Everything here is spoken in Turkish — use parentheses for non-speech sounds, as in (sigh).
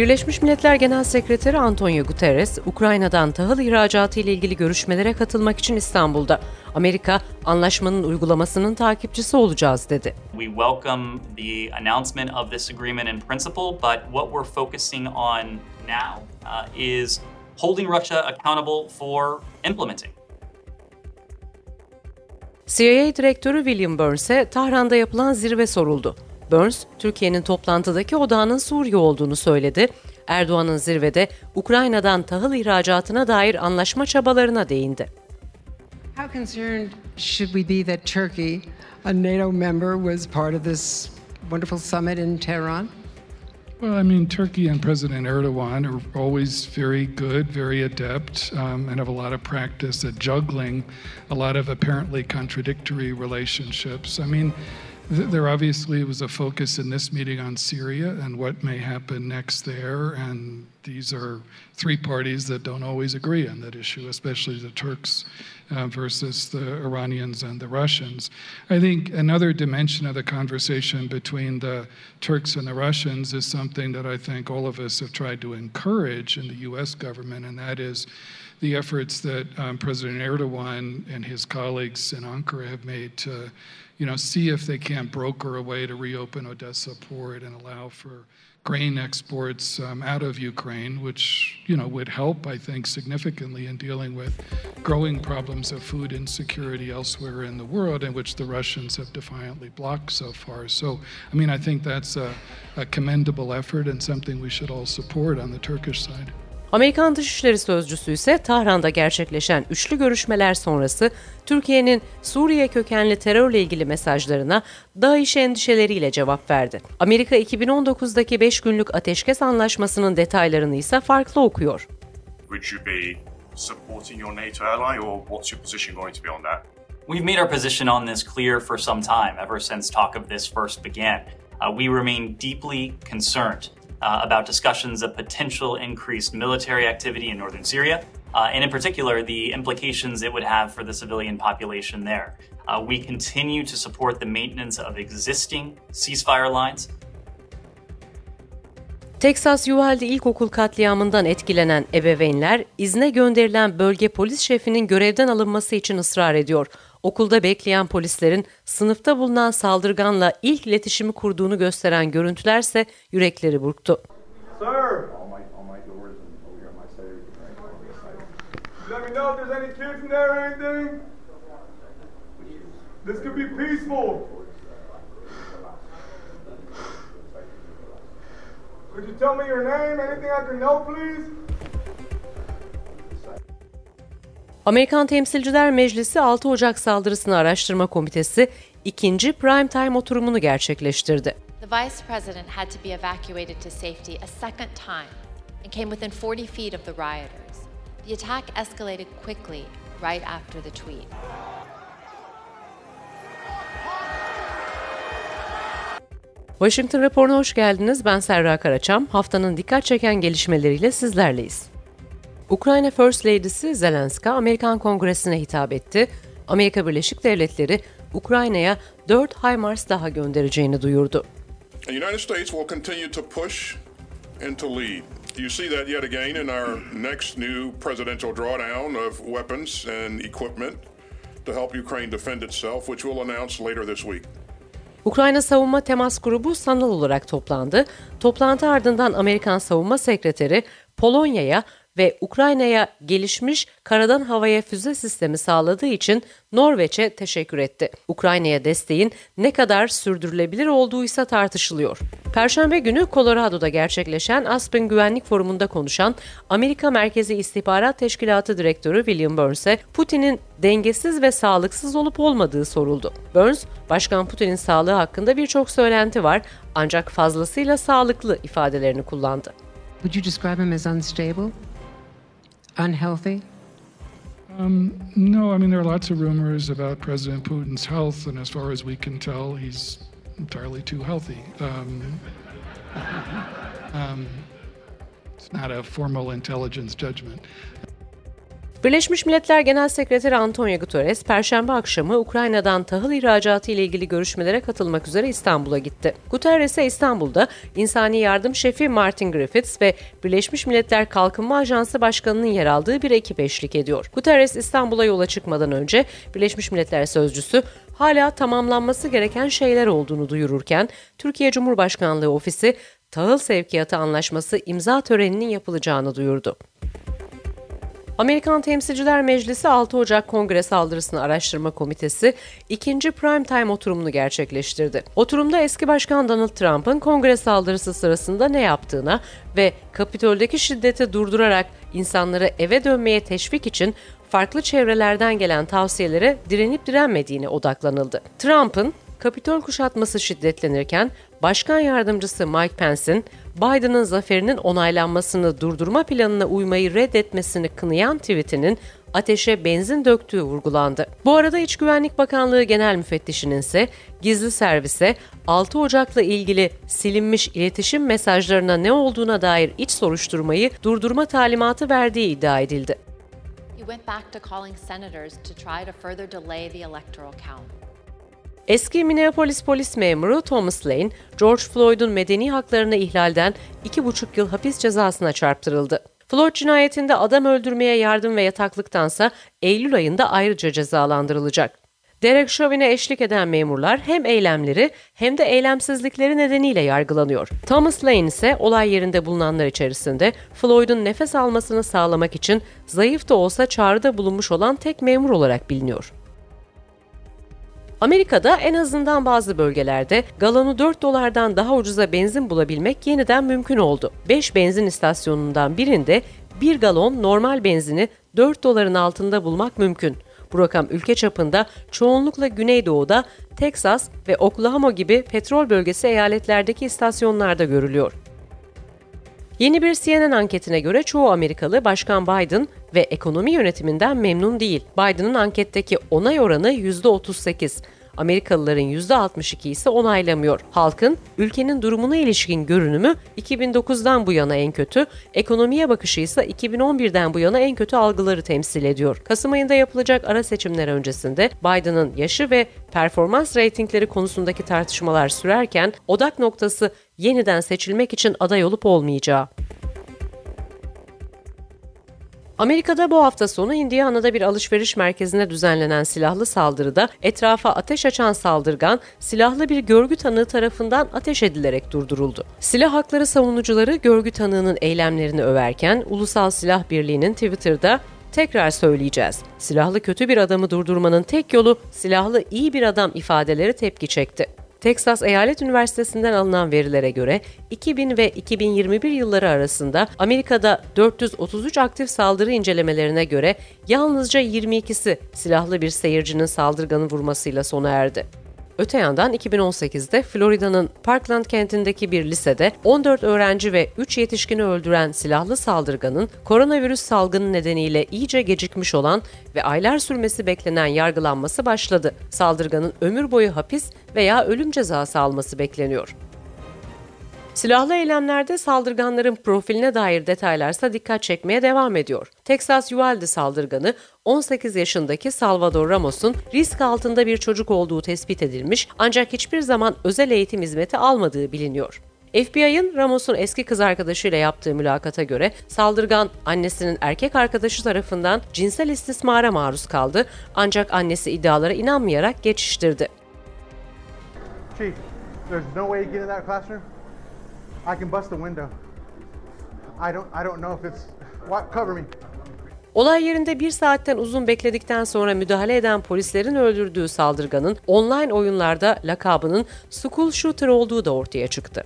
Birleşmiş Milletler Genel Sekreteri Antonio Guterres, Ukrayna'dan tahıl ihracatı ile ilgili görüşmelere katılmak için İstanbul'da. Amerika, anlaşmanın uygulamasının takipçisi olacağız dedi. We welcome the announcement of this agreement in principle, but what we're focusing on now uh, is holding Russia accountable for implementing. CIA Direktörü William Burns'e Tahran'da yapılan zirve soruldu. Burns, Türkiye'nin toplantıdaki odağının Suriye olduğunu söyledi. Erdoğan'ın zirvede Ukrayna'dan tahıl ihracatına dair anlaşma çabalarına değindi. How concerned should we be that Turkey, a NATO member, was part of this wonderful summit in Tehran? Well, I mean, Turkey and President Erdogan are always very good, very adept, um, and have a lot of practice at juggling a lot of apparently contradictory relationships. I mean, there obviously was a focus in this meeting on Syria and what may happen next there. And these are three parties that don't always agree on that issue, especially the Turks uh, versus the Iranians and the Russians. I think another dimension of the conversation between the Turks and the Russians is something that I think all of us have tried to encourage in the U.S. government, and that is the efforts that um, President Erdogan and his colleagues in Ankara have made to, you know, see if they can't broker a way to reopen Odessa port and allow for grain exports um, out of Ukraine, which you know would help, I think, significantly in dealing with growing problems of food insecurity elsewhere in the world, in which the Russians have defiantly blocked so far. So, I mean, I think that's a, a commendable effort and something we should all support on the Turkish side. Amerikan Dışişleri Sözcüsü ise Tahran'da gerçekleşen üçlü görüşmeler sonrası Türkiye'nin Suriye kökenli terörle ilgili mesajlarına DAEŞ endişeleriyle cevap verdi. Amerika 2019'daki 5 günlük ateşkes anlaşmasının detaylarını ise farklı okuyor. Would you be supporting your NATO ally or what's your position going to be on that? We've made our position on this clear for some time, ever since talk of this first began. Uh, we remain deeply concerned uh, about discussions of potential increased military activity in northern Syria, uh, and in particular, the implications it would have for the civilian population there. Uh, we continue to support the maintenance of existing ceasefire lines. Texas Uvalde İlkokul katliamından etkilenen ebeveynler izne gönderilen bölge polis şefinin görevden alınması için ısrar ediyor. Okulda bekleyen polislerin sınıfta bulunan saldırganla ilk iletişimi kurduğunu gösteren görüntülerse yürekleri burktu. Sir. This be peaceful. Could you tell me your name? Anything I can know, please? Amerikan Temsilciler Meclisi 6 Ocak saldırısını araştırma komitesi ikinci prime time oturumunu gerçekleştirdi. The vice president had to be evacuated to safety a second time and came within 40 feet of the rioters. The attack escalated quickly right after the tweet. Washington raporuna hoş geldiniz. Ben Serra Karaçam. Haftanın dikkat çeken gelişmeleriyle sizlerleyiz. Ukrayna First Lady'si Zelenska Amerikan Kongresi'ne hitap etti. Amerika Birleşik Devletleri Ukrayna'ya 4 HIMARS daha göndereceğini duyurdu. The United States will continue to push and to lead. You see that yet again in our next new presidential drawdown of weapons and equipment to help Ukraine defend itself, which we'll announce later this week. Ukrayna Savunma Temas Grubu sanal olarak toplandı. Toplantı ardından Amerikan Savunma Sekreteri Polonya'ya ve Ukrayna'ya gelişmiş karadan havaya füze sistemi sağladığı için Norveç'e teşekkür etti. Ukrayna'ya desteğin ne kadar sürdürülebilir olduğu ise tartışılıyor. Perşembe günü Colorado'da gerçekleşen Aspen Güvenlik Forumu'nda konuşan Amerika Merkezi İstihbarat Teşkilatı Direktörü William Burns'e Putin'in dengesiz ve sağlıksız olup olmadığı soruldu. Burns, Başkan Putin'in sağlığı hakkında birçok söylenti var ancak fazlasıyla sağlıklı ifadelerini kullandı. Would you describe him as unstable? Unhealthy? Um, no, I mean, there are lots of rumors about President Putin's health, and as far as we can tell, he's entirely too healthy. Um, (laughs) um, it's not a formal intelligence judgment. Birleşmiş Milletler Genel Sekreteri Antonio Guterres, Perşembe akşamı Ukrayna'dan tahıl ihracatı ile ilgili görüşmelere katılmak üzere İstanbul'a gitti. Guterres'e İstanbul'da İnsani Yardım Şefi Martin Griffiths ve Birleşmiş Milletler Kalkınma Ajansı Başkanı'nın yer aldığı bir ekip eşlik ediyor. Guterres İstanbul'a yola çıkmadan önce Birleşmiş Milletler Sözcüsü hala tamamlanması gereken şeyler olduğunu duyururken Türkiye Cumhurbaşkanlığı Ofisi tahıl sevkiyatı anlaşması imza töreninin yapılacağını duyurdu. Amerikan Temsilciler Meclisi 6 Ocak Kongre saldırısını araştırma komitesi ikinci prime time oturumunu gerçekleştirdi. Oturumda eski başkan Donald Trump'ın kongre saldırısı sırasında ne yaptığına ve Kapitol'deki şiddeti durdurarak insanları eve dönmeye teşvik için farklı çevrelerden gelen tavsiyelere direnip direnmediğine odaklanıldı. Trump'ın Kapitol kuşatması şiddetlenirken Başkan Yardımcısı Mike Pence'in Biden'ın zaferinin onaylanmasını durdurma planına uymayı reddetmesini kınayan tweetinin ateşe benzin döktüğü vurgulandı. Bu arada İç Güvenlik Bakanlığı Genel Müfettişinin ise gizli servise 6 Ocak'la ilgili silinmiş iletişim mesajlarına ne olduğuna dair iç soruşturmayı durdurma talimatı verdiği iddia edildi. He went back to calling senators to try to further delay the electoral count. Eski Minneapolis polis memuru Thomas Lane, George Floyd'un medeni haklarını ihlalden 2,5 yıl hapis cezasına çarptırıldı. Floyd cinayetinde adam öldürmeye yardım ve yataklıktansa Eylül ayında ayrıca cezalandırılacak. Derek Chauvin'e eşlik eden memurlar hem eylemleri hem de eylemsizlikleri nedeniyle yargılanıyor. Thomas Lane ise olay yerinde bulunanlar içerisinde Floyd'un nefes almasını sağlamak için zayıf da olsa çağrıda bulunmuş olan tek memur olarak biliniyor. Amerika'da en azından bazı bölgelerde galonu 4 dolardan daha ucuza benzin bulabilmek yeniden mümkün oldu. 5 benzin istasyonundan birinde 1 galon normal benzini 4 doların altında bulmak mümkün. Bu rakam ülke çapında çoğunlukla Güneydoğu'da, Teksas ve Oklahoma gibi petrol bölgesi eyaletlerdeki istasyonlarda görülüyor. Yeni bir CNN anketine göre çoğu Amerikalı Başkan Biden ve ekonomi yönetiminden memnun değil. Biden'ın anketteki onay oranı %38. Amerikalıların %62 ise onaylamıyor. Halkın ülkenin durumuna ilişkin görünümü 2009'dan bu yana en kötü, ekonomiye bakışı ise 2011'den bu yana en kötü algıları temsil ediyor. Kasım ayında yapılacak ara seçimler öncesinde Biden'ın yaşı ve performans reytingleri konusundaki tartışmalar sürerken odak noktası yeniden seçilmek için aday olup olmayacağı. Amerika'da bu hafta sonu Indiana'da bir alışveriş merkezine düzenlenen silahlı saldırıda etrafa ateş açan saldırgan silahlı bir görgü tanığı tarafından ateş edilerek durduruldu. Silah hakları savunucuları görgü tanığının eylemlerini överken Ulusal Silah Birliği'nin Twitter'da Tekrar söyleyeceğiz. Silahlı kötü bir adamı durdurmanın tek yolu silahlı iyi bir adam ifadeleri tepki çekti. Texas Eyalet Üniversitesi'nden alınan verilere göre 2000 ve 2021 yılları arasında Amerika'da 433 aktif saldırı incelemelerine göre yalnızca 22'si silahlı bir seyircinin saldırganı vurmasıyla sona erdi. Öte yandan 2018'de Florida'nın Parkland kentindeki bir lisede 14 öğrenci ve 3 yetişkini öldüren silahlı saldırganın koronavirüs salgını nedeniyle iyice gecikmiş olan ve aylar sürmesi beklenen yargılanması başladı. Saldırganın ömür boyu hapis veya ölüm cezası alması bekleniyor. Silahlı eylemlerde saldırganların profiline dair detaylarsa dikkat çekmeye devam ediyor. Texas Uvalde saldırganı 18 yaşındaki Salvador Ramos'un risk altında bir çocuk olduğu tespit edilmiş ancak hiçbir zaman özel eğitim hizmeti almadığı biliniyor. FBI'ın Ramos'un eski kız arkadaşıyla yaptığı mülakata göre saldırgan annesinin erkek arkadaşı tarafından cinsel istismara maruz kaldı ancak annesi iddialara inanmayarak geçiştirdi. Chief, there's no way to get in that classroom. I can bust the window. I don't I don't know if it's what cover me. Olay yerinde bir saatten uzun bekledikten sonra müdahale eden polislerin öldürdüğü saldırganın online oyunlarda lakabının School Shooter olduğu da ortaya çıktı.